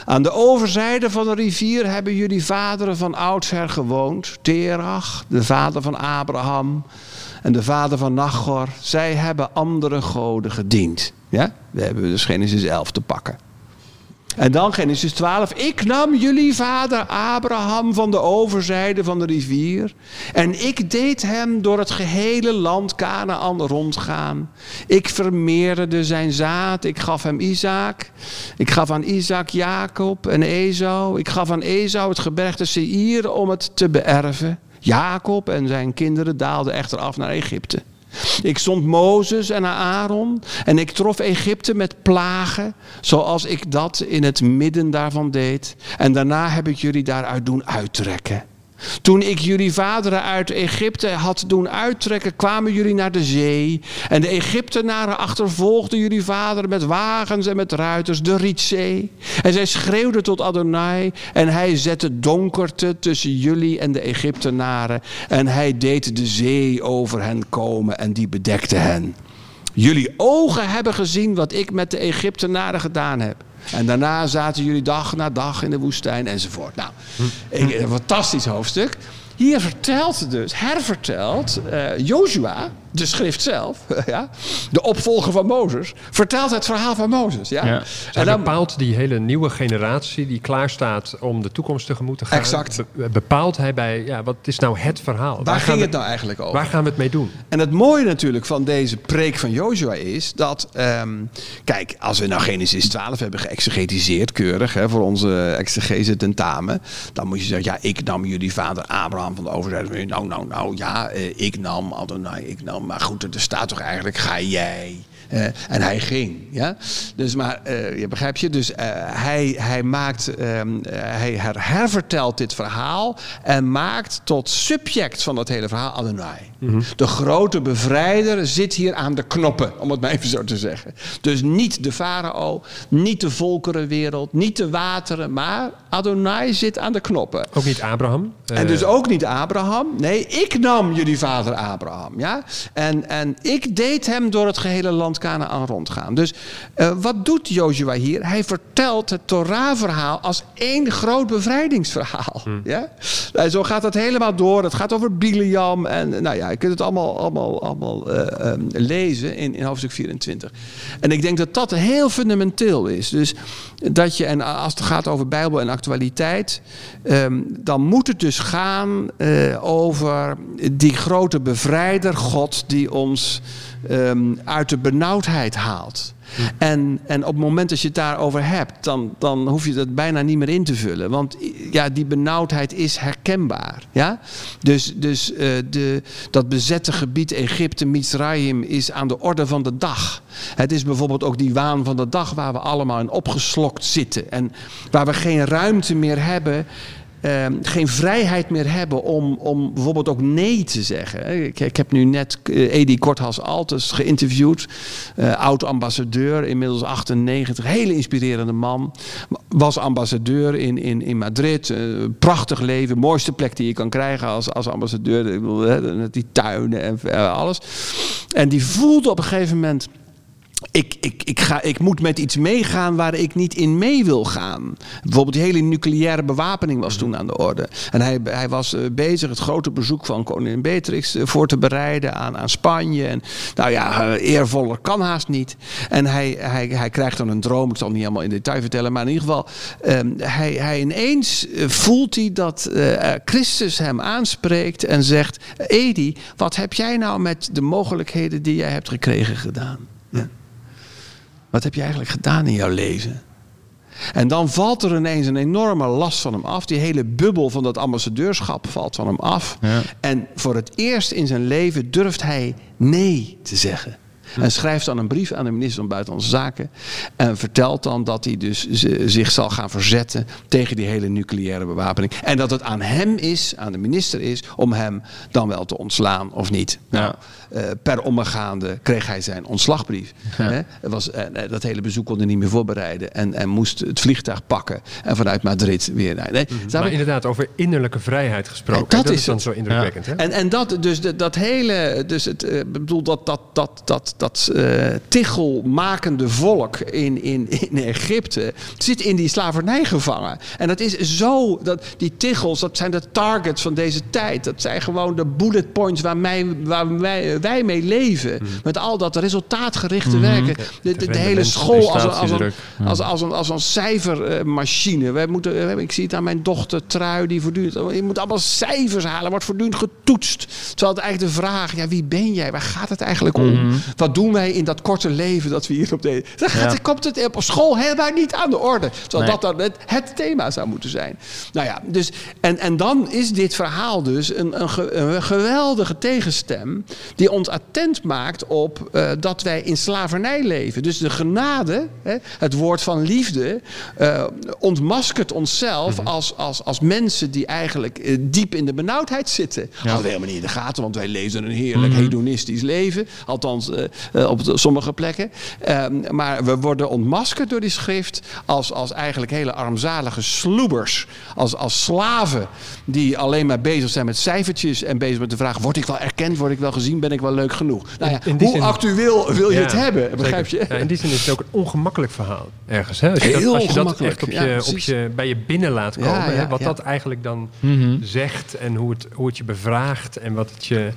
Aan de overzijde van de rivier hebben jullie vaderen van oudsher gewoond. Terach, de vader van Abraham en de vader van Nachor. Zij hebben andere goden gediend. Ja? We hebben dus Genesis 11 te pakken. En dan Genesis 12. Ik nam jullie vader Abraham van de overzijde van de rivier. En ik deed hem door het gehele land Canaan rondgaan. Ik vermeerderde zijn zaad. Ik gaf hem Isaac. Ik gaf aan Isaac Jacob en Esau. Ik gaf aan Esau het gebergte Seir om het te beërven. Jacob en zijn kinderen daalden echter af naar Egypte. Ik stond Mozes en Aaron en ik trof Egypte met plagen, zoals ik dat in het midden daarvan deed. En daarna heb ik jullie daaruit doen uittrekken. Toen ik jullie vaderen uit Egypte had doen uittrekken, kwamen jullie naar de zee. En de Egyptenaren achtervolgden jullie vaderen met wagens en met ruiters, de Rietzee. En zij schreeuwden tot Adonai en hij zette donkerte tussen jullie en de Egyptenaren. En hij deed de zee over hen komen en die bedekte hen. Jullie ogen hebben gezien wat ik met de Egyptenaren gedaan heb. En daarna zaten jullie dag na dag in de woestijn enzovoort. Nou, een fantastisch hoofdstuk. Hier vertelt dus, hervertelt uh, Joshua, de schrift zelf, [LAUGHS] ja, de opvolger van Mozes, vertelt het verhaal van Mozes. Ja? ja. En dan bepaalt die hele nieuwe generatie die klaar staat om de toekomst tegemoet te gaan. Exact. Bepaalt hij bij, ja, wat is nou het verhaal? Waar, ging het nou eigenlijk over? Waar gaan we het mee doen? En het mooie natuurlijk van deze preek van Joshua is dat, um, kijk, als we nou Genesis 12 hebben geëxegetiseerd, keurig, hè, voor onze exegese tentamen, dan moet je zeggen, ja, ik nam jullie vader Abraham van de overzijde. Nou, nou, nou, ja, eh, ik nam Adonai, ik nam maar goed, er staat toch eigenlijk, ga jij. En hij ging. Ja? Dus maar, uh, je begrijpt je? Dus uh, hij, hij maakt, um, hij her hervertelt dit verhaal en maakt tot subject van dat hele verhaal Adonai. Mm -hmm. De grote bevrijder zit hier aan de knoppen, om het maar even zo te zeggen. Dus niet de farao, niet de volkerenwereld, niet de wateren, maar Adonai zit aan de knoppen. Ook niet Abraham? En dus ook niet Abraham. Nee, ik nam jullie vader Abraham. Ja? En, en ik deed hem door het gehele land Canaan rondgaan. Dus uh, wat doet Joshua hier? Hij vertelt het Torah-verhaal als één groot bevrijdingsverhaal. Hmm. Ja? Nou, zo gaat het helemaal door. Het gaat over Biliam. En nou ja, je kunt het allemaal, allemaal, allemaal uh, um, lezen in, in hoofdstuk 24. En ik denk dat dat heel fundamenteel is. Dus dat je, en als het gaat over Bijbel en actualiteit, um, dan moet het dus gaan uh, over die grote bevrijder God die ons um, uit de benauwdheid haalt. En, en op het moment dat je het daarover hebt, dan, dan hoef je dat bijna niet meer in te vullen. Want ja, die benauwdheid is herkenbaar. Ja? Dus, dus uh, de, dat bezette gebied Egypte, Mitzrayim, is aan de orde van de dag. Het is bijvoorbeeld ook die waan van de dag waar we allemaal in opgeslokt zitten. En waar we geen ruimte meer hebben uh, geen vrijheid meer hebben om, om bijvoorbeeld ook nee te zeggen. Ik, ik heb nu net uh, Edi Korthals Altes geïnterviewd, uh, oud-ambassadeur, inmiddels 98, hele inspirerende man. Was ambassadeur in, in, in Madrid, uh, prachtig leven, mooiste plek die je kan krijgen als, als ambassadeur. Die tuinen en alles. En die voelde op een gegeven moment ik, ik, ik, ga, ik moet met iets meegaan waar ik niet in mee wil gaan. Bijvoorbeeld die hele nucleaire bewapening was toen aan de orde. En hij, hij was uh, bezig het grote bezoek van koningin Beatrix uh, voor te bereiden aan, aan Spanje. En nou ja, uh, eervoller kan haast niet. En hij, hij, hij krijgt dan een droom, ik zal het niet helemaal in detail vertellen. Maar in ieder geval, um, hij, hij ineens voelt hij dat Christus hem aanspreekt en zegt... Edi, wat heb jij nou met de mogelijkheden die jij hebt gekregen gedaan? Wat heb je eigenlijk gedaan in jouw leven? En dan valt er ineens een enorme last van hem af. Die hele bubbel van dat ambassadeurschap valt van hem af. Ja. En voor het eerst in zijn leven durft hij nee te zeggen. En schrijft dan een brief aan de minister van Buitenlandse Zaken. En vertelt dan dat hij dus zich zal gaan verzetten tegen die hele nucleaire bewapening. En dat het aan hem is, aan de minister is, om hem dan wel te ontslaan of niet. Nou, uh, per omgaande kreeg hij zijn ontslagbrief. Ja. Hè? Was, uh, dat hele bezoek kon hij niet meer voorbereiden. En, en moest het vliegtuig pakken. En vanuit Madrid weer naar. Nee, mm -hmm. Maar inderdaad, over innerlijke vrijheid gesproken. Dat, dat, is dan zo indrukwekkend. Ja. En, en dat, dus dat, dat hele. Dus het, uh, bedoel, dat, dat, dat, dat, dat uh, tichelmakende volk in, in, in Egypte zit in die slavernij gevangen. En dat is zo, dat, die tichels, dat zijn de targets van deze tijd. Dat zijn gewoon de bullet points waar, mij, waar wij, wij mee leven. Mm. Met al dat resultaatgerichte mm. werken. De, de, de hele school als, als, een, als, als, een, als een cijfermachine. Wij moeten, ik zie het aan mijn dochter Trui, die voortdurend... Je moet allemaal cijfers halen, wordt voortdurend getoetst. Terwijl het eigenlijk de vraag, ja, wie ben jij? Waar gaat het eigenlijk om? Mm. Wat doen wij in dat korte leven dat we hier op deze... Dan gaat, ja. komt het op school helemaal niet aan de orde. Terwijl nee. dat dan het, het, thema zou moeten zijn. Nou ja, dus... En, en dan is dit verhaal dus een, een, ge, een geweldige tegenstem... die ons attent maakt op uh, dat wij in slavernij leven. Dus de genade, hè, het woord van liefde... Uh, ontmaskert onszelf mm -hmm. als, als, als mensen die eigenlijk uh, diep in de benauwdheid zitten. Ja. Hadden we helemaal niet in de gaten, want wij leefden een heerlijk mm -hmm. hedonistisch leven. Althans, uh, op sommige plekken. Ehm, maar we worden ontmaskerd door die schrift als, als eigenlijk hele armzalige sloebers. Als, als slaven die alleen maar bezig zijn met cijfertjes en bezig met de vraag: word ik wel erkend, word ik wel gezien, ben ik wel leuk genoeg? Nou ja, hoe zin, actueel wil je het hebben? Begrijp je? Ja, in die zin is het ook een ongemakkelijk verhaal ergens. Hè? Als je Heel dat, als je dat echt op je, op je, bij je binnen laat komen, hè? wat dat eigenlijk dan mhm. zegt en hoe het, hoe het je bevraagt en wat het je.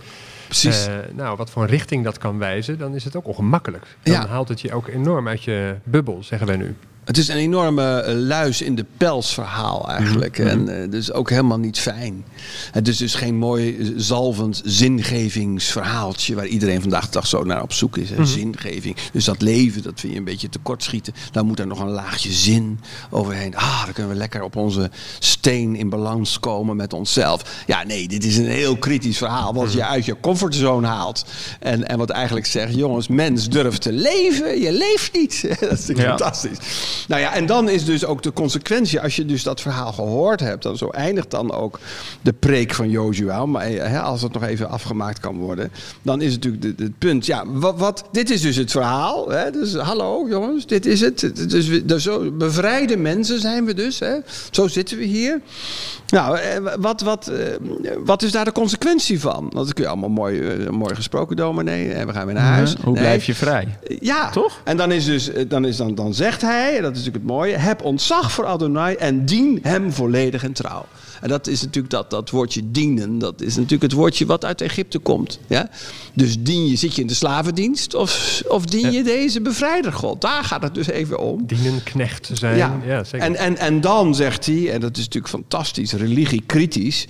Precies. Uh, nou, wat voor een richting dat kan wijzen, dan is het ook ongemakkelijk. Dan haalt het je ook enorm uit je bubbel, zeggen wij nu. Het is een enorme eh, luis in de pels verhaal eigenlijk. Mhm. En uh, dus ook helemaal niet fijn. Het is dus geen mooi eh, zalvend zingevingsverhaaltje waar iedereen vandaag de dag zo naar op zoek is. Mm Zingeving. Dus dat leven, dat vind je een beetje tekortschieten. Dan moet er nog een laagje zin overheen. Ah, dan kunnen we lekker op onze steen in balans komen met onszelf. Ja, nee, dit is een heel kritisch verhaal. Wat je mhm. uit je comfortzone haalt. En, en wat eigenlijk zegt, jongens, mens durft te leven. Je leeft niet. [LAUGHS] dat is natuurlijk fantastisch. Nou ja, en dan is dus ook de consequentie, als je dus dat verhaal gehoord hebt, dan zo eindigt dan ook de preek van Joshua, maar hè, als het nog even afgemaakt kan worden, dan is het natuurlijk het punt, ja, wat, dit is dus het verhaal, hè, dus hallo jongens, dit is het, dus, dus zo bevrijde mensen zijn we dus, hè, zo zitten we hier. Nou, eh, wat, wat, eh, wat is daar de consequentie van? Dat kun je allemaal mooi, eh, mooi gesproken, dominee, en we gaan weer naar huis. hoe blijf je vrij? Ja, toch? En dan is dus, dan, is dan, dan zegt hij, dat is natuurlijk het mooie. Heb ontzag voor Adonai en dien hem volledig en trouw. En dat is natuurlijk dat, dat woordje dienen. Dat is natuurlijk het woordje wat uit Egypte komt. Ja? Dus dien je, zit je in de slavendienst of, of dien je deze bevrijder God? Daar gaat het dus even om. Dienen knecht zijn. Ja, ja zeker. En, en, en dan zegt hij, en dat is natuurlijk fantastisch, religie kritisch.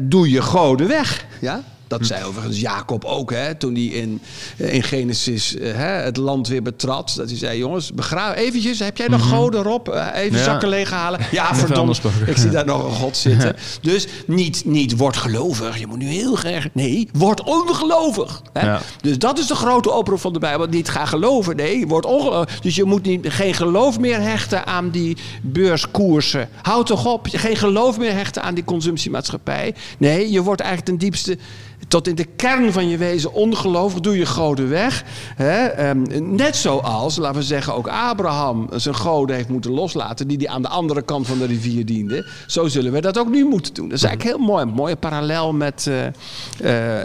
doe je goden weg. Ja? Dat zei overigens Jacob ook, hè, toen hij in, eh, in Genesis uh, het land weer betrad. Dat hij zei, jongens, begraaf eventjes. Heb jij nog mm goden erop? Uh, even zakken leeghalen. Ja, verdomd. Ik zie daar nog een god zitten. Dus niet, niet word gelovig. Je moet nu heel erg... Nee, word ongelovig. Hè? Dus dat is de grote oproep van de Bijbel. Niet ga geloven. Nee, word ongelovig. Dus je moet niet, geen geloof meer hechten aan die beurskoersen. Houd toch op. Geen geloof meer hechten aan die consumptiemaatschappij. Nee, je wordt eigenlijk ten diepste tot in de kern van je wezen ongelovig, doe je goden weg. Hè? Ehm, net zoals, laten we zeggen, ook Abraham zijn goden heeft moeten loslaten, die die aan de andere kant van de rivier diende. Zo zullen we dat ook nu moeten doen. Dat is eigenlijk heel mooi. Een mooie parallel met, uh,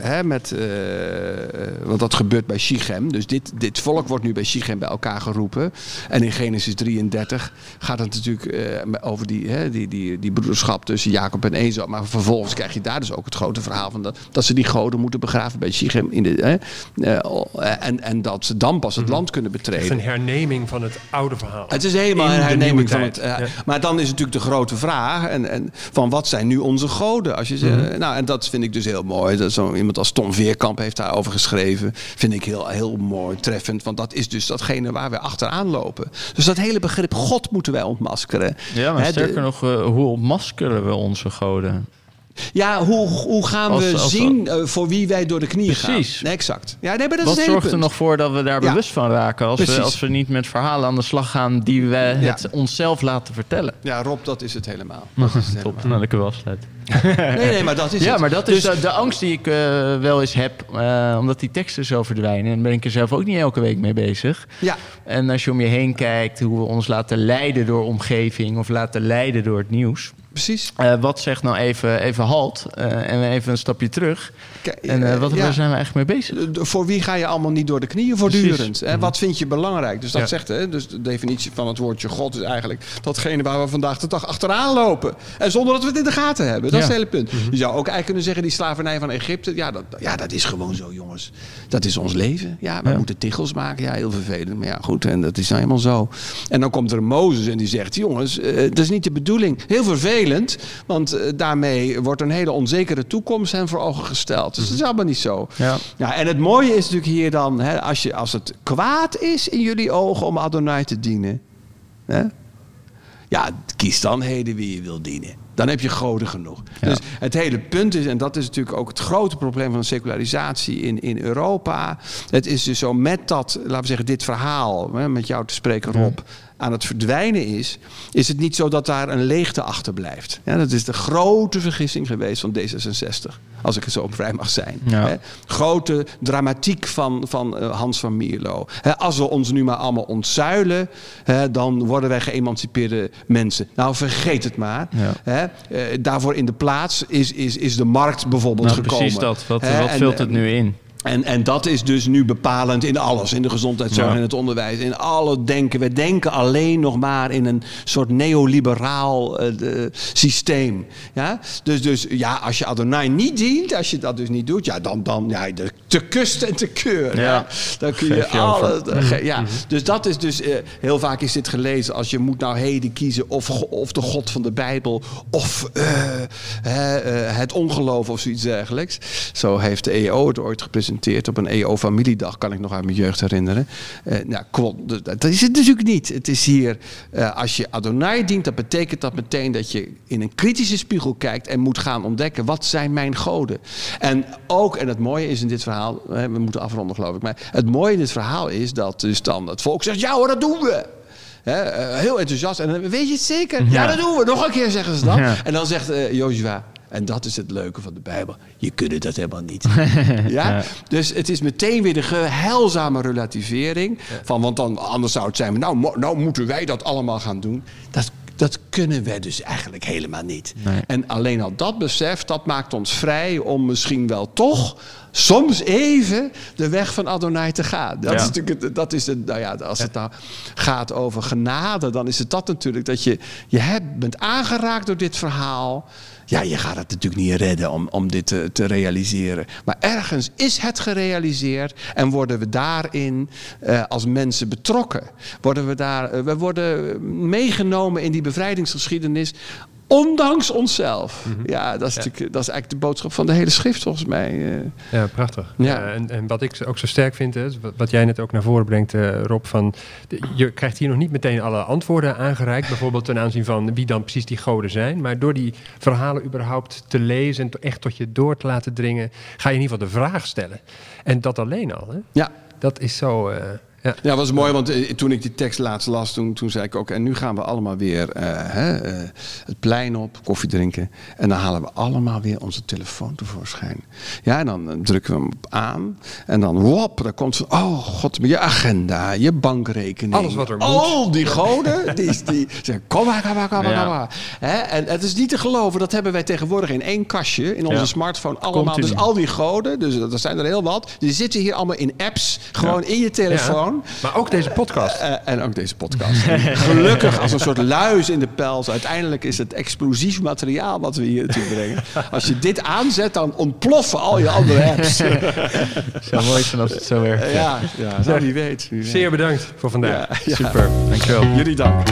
hè, met uh, dat gebeurt bij Shichem. Dus dit, dit volk wordt nu bij Shichem bij elkaar geroepen. En in Genesis 33 gaat het natuurlijk over die, hè, die, die, die broederschap tussen Jacob en Ezo. Maar vervolgens krijg je daar dus ook het grote verhaal van dat, dat ze die goden moeten begraven bij Shichem. In de, hè, uh, en, en dat ze dan pas het mhm. land kunnen betreden. Het is een herneming van het oude verhaal. Het is helemaal een herneming van het. Uh, Maar dan is natuurlijk de grote vraag: en, en van wat zijn nu onze goden? Als je mm nou, en dat vind ik dus heel mooi. Dat zo iemand als Tom Veerkamp heeft daarover geschreven. Vind ik heel, heel mooi, treffend. Want dat is dus datgene waar we achteraan lopen. Dus dat hele begrip God moeten wij ontmaskeren. Ja, maar sterker nog, hoe ontmaskeren we onze goden? Ja, hoe, hoe gaan we zien uh, voor wie wij door de knieën Precies. gaan? Nee, exact. Ja, nee, maar dat Wat is zorgt er nog voor dat we daar bewust van raken? Als we, als we niet met verhalen aan de slag gaan die we het onszelf laten vertellen. Ja, Rob, dat is het helemaal. Dat is het Top, nou, ik wel afsluiten. nee, nee, maar dat is ja, het. maar dat is dus- de, angst die ik uh, wel eens heb, uh, omdat die teksten zo verdwijnen. En daar ben ik er zelf ook niet elke week mee bezig. Ja. En als je om je heen kijkt, hoe we ons laten leiden door omgeving of laten leiden door het nieuws. Precies. Uh, wat zegt nou even, even halt uh, en even een stapje terug? en uh, wat, ja. waar zijn we eigenlijk mee bezig? Voor wie ga je allemaal niet door de knieën voortdurend? Mm Wat vind je belangrijk? Dus dat ja. zegt, hè, dus de definitie van het woordje God is eigenlijk datgene waar we vandaag de dag achteraan lopen. En zonder dat we het in de gaten hebben. Dat is het hele punt. Mm -hmm. Je zou ook eigenlijk kunnen zeggen, die slavernij van Egypte, ja dat, ja, dat is gewoon zo, jongens. Dat is ons leven. Ja, we moeten tichels maken. Ja, heel vervelend. Maar ja, goed, en dat is nou helemaal zo. En dan komt er Mozes en die zegt, jongens, dat is niet de bedoeling. Heel vervelend want eh, daarmee wordt een hele onzekere toekomst hen voor ogen gesteld. Dus dat is mhm. allemaal niet zo. Ja. ja en het mooie is natuurlijk hier dan, hè, als, je, als het kwaad is in jullie ogen om Adonai te dienen. Hè? Ja, kies dan heden wie je wil dienen. Dan heb je goden genoeg. Dus het hele punt is, en dat is natuurlijk ook het grote probleem van secularisatie in, in Europa. Het is dus zo met dat, laten we zeggen, dit verhaal, hè, met jou te spreken, Rob aan het verdwijnen is, is het niet zo dat daar een leegte achterblijft. Ja, dat is de grote vergissing geweest van D66, als ik het zo vrij mag zijn. Hè? Grote dramatiek van, van uh, Hans van Mierlo. Hè, als we ons nu maar allemaal ontzuilen, hè, dan worden wij geëmancipeerde mensen. Nou, vergeet het maar. Hè? Uh, daarvoor in de plaats is, is, is de markt bijvoorbeeld nou, gekomen. Precies dat. Wat, wat vult het nu in? En, en dat is dus nu bepalend in alles. In de gezondheidszorg, en het onderwijs. In alle denken. We denken alleen nog maar in een soort neoliberaal uh, systeem. Ja? Dus, dus ja, als je Adonai niet dient, als je dat dus niet doet, ja, dan, dan ja, de, te kust en te keur. Ja. Dan kun je, alle. ja. Mhm. Dus dat is dus uh, heel vaak is dit gelezen als je moet nou heden kiezen of, of de God van de Bijbel of uh, het ongeloof of zoiets dergelijks. Zo heeft de EO het ooit gepresenteerd op een EO-familiedag, kan ik nog uit mijn jeugd herinneren. Uh, nou, dat is het natuurlijk niet. Het is hier, uh, als je Adonai dient, dat betekent dat meteen dat je in een kritische spiegel kijkt en moet gaan ontdekken, wat zijn mijn goden? En ook, en het mooie is in dit verhaal, we moeten afronden geloof ik, maar het mooie in dit verhaal is dat dus dan het volk zegt, ja hoor, dat doen we. Eh, heel enthousiast. En dan weet je het zeker? Ja. dat doen we. Nog een keer zeggen ze dan. En dan zegt uh, Joshua, en dat is het leuke van de Bijbel. Je kunt dat helemaal niet. [LAUGHS] ja? Dus het is meteen weer de geheilzame relativering. Van, want dan, anders zou het zijn, nou, nou moeten wij dat allemaal gaan doen. Dat, dat kunnen wij dus eigenlijk helemaal niet. En alleen al dat besef, dat maakt ons vrij om misschien wel toch soms even de weg van Adonai te gaan. Dat is natuurlijk, dat is het, nou ja, als het nou gaat over genade, dan is het dat natuurlijk dat je, je hebt, bent aangeraakt door dit verhaal. Ja, je gaat het natuurlijk niet redden om, om dit te, realiseren. Maar ergens is het gerealiseerd en worden we daarin uh, als mensen betrokken. Worden we, daar, uh, we worden meegenomen in die bevrijdingsgeschiedenis Ondanks onszelf. Mhm. Ja, dat is, Natuurlijk, dat is eigenlijk de boodschap van de hele schrift volgens mij. Eh. Ja, prachtig. Ja. en, en, wat ik ook zo sterk vind, is, wat jij net ook naar voren brengt, uh, Rob, van je krijgt hier nog niet meteen alle antwoorden aangereikt, bijvoorbeeld ten aanzien van wie dan precies die goden zijn. Maar door die verhalen überhaupt te lezen en echt tot je door te laten dringen, ga je in ieder geval de vraag stellen. En dat alleen al. Hè? Ja. Dat is zo. Uh, ja, ja was mooi, want eh, toen ik die tekst laatst las, toen, toen zei ik ook... en nu gaan we allemaal weer uh, hè, uh, het plein op, koffie drinken... en dan halen we allemaal weer onze telefoon tevoorschijn. Ja, en dan drukken we hem aan en dan wop, dan komt van... oh god, je agenda, je bankrekening... Alles wat er moet. Al die goden, die, die [LAUGHS] zeggen kom maar, kom maar, kom maar, kom maar. Hè? En het is niet te geloven, dat hebben wij tegenwoordig in één kastje... in onze ja. smartphone allemaal. Dus al die goden, dus er zijn er heel wat... die zitten hier allemaal in apps, gewoon in je telefoon... Maar ook deze podcast. Uh, en ook deze podcast. [LAUGHS] Gelukkig als een soort luis in de pels. Uiteindelijk is het explosief materiaal wat we hier naartoe brengen. Als je dit aanzet, dan ontploffen al je andere [LAUGHS] apps. Het zou mooi zijn als het zo werkt. ja, ja, wie weet. Zeer bedankt voor vandaag. Ja, Super. Dankjewel. Jullie dank.